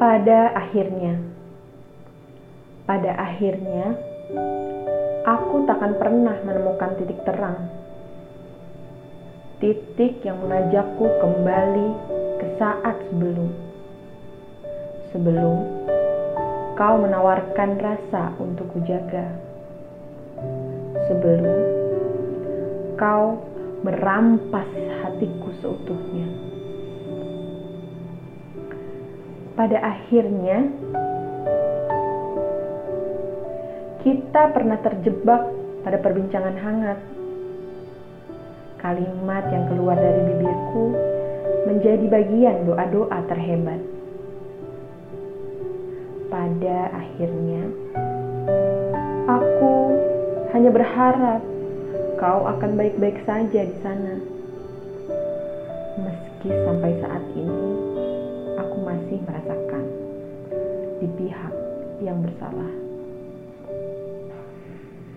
Pada akhirnya, pada akhirnya, aku takkan pernah menemukan titik terang. Titik yang mengajakku kembali ke saat sebelum. Sebelum kau menawarkan rasa untuk kujaga. Sebelum kau merampas hatiku seutuhnya. Pada akhirnya, kita pernah terjebak pada perbincangan hangat. Kalimat yang keluar dari bibirku menjadi bagian doa-doa terhebat. Pada akhirnya, aku hanya berharap kau akan baik-baik saja di sana. Meski sampai saat ini, aku masih merasakan di pihak yang bersalah.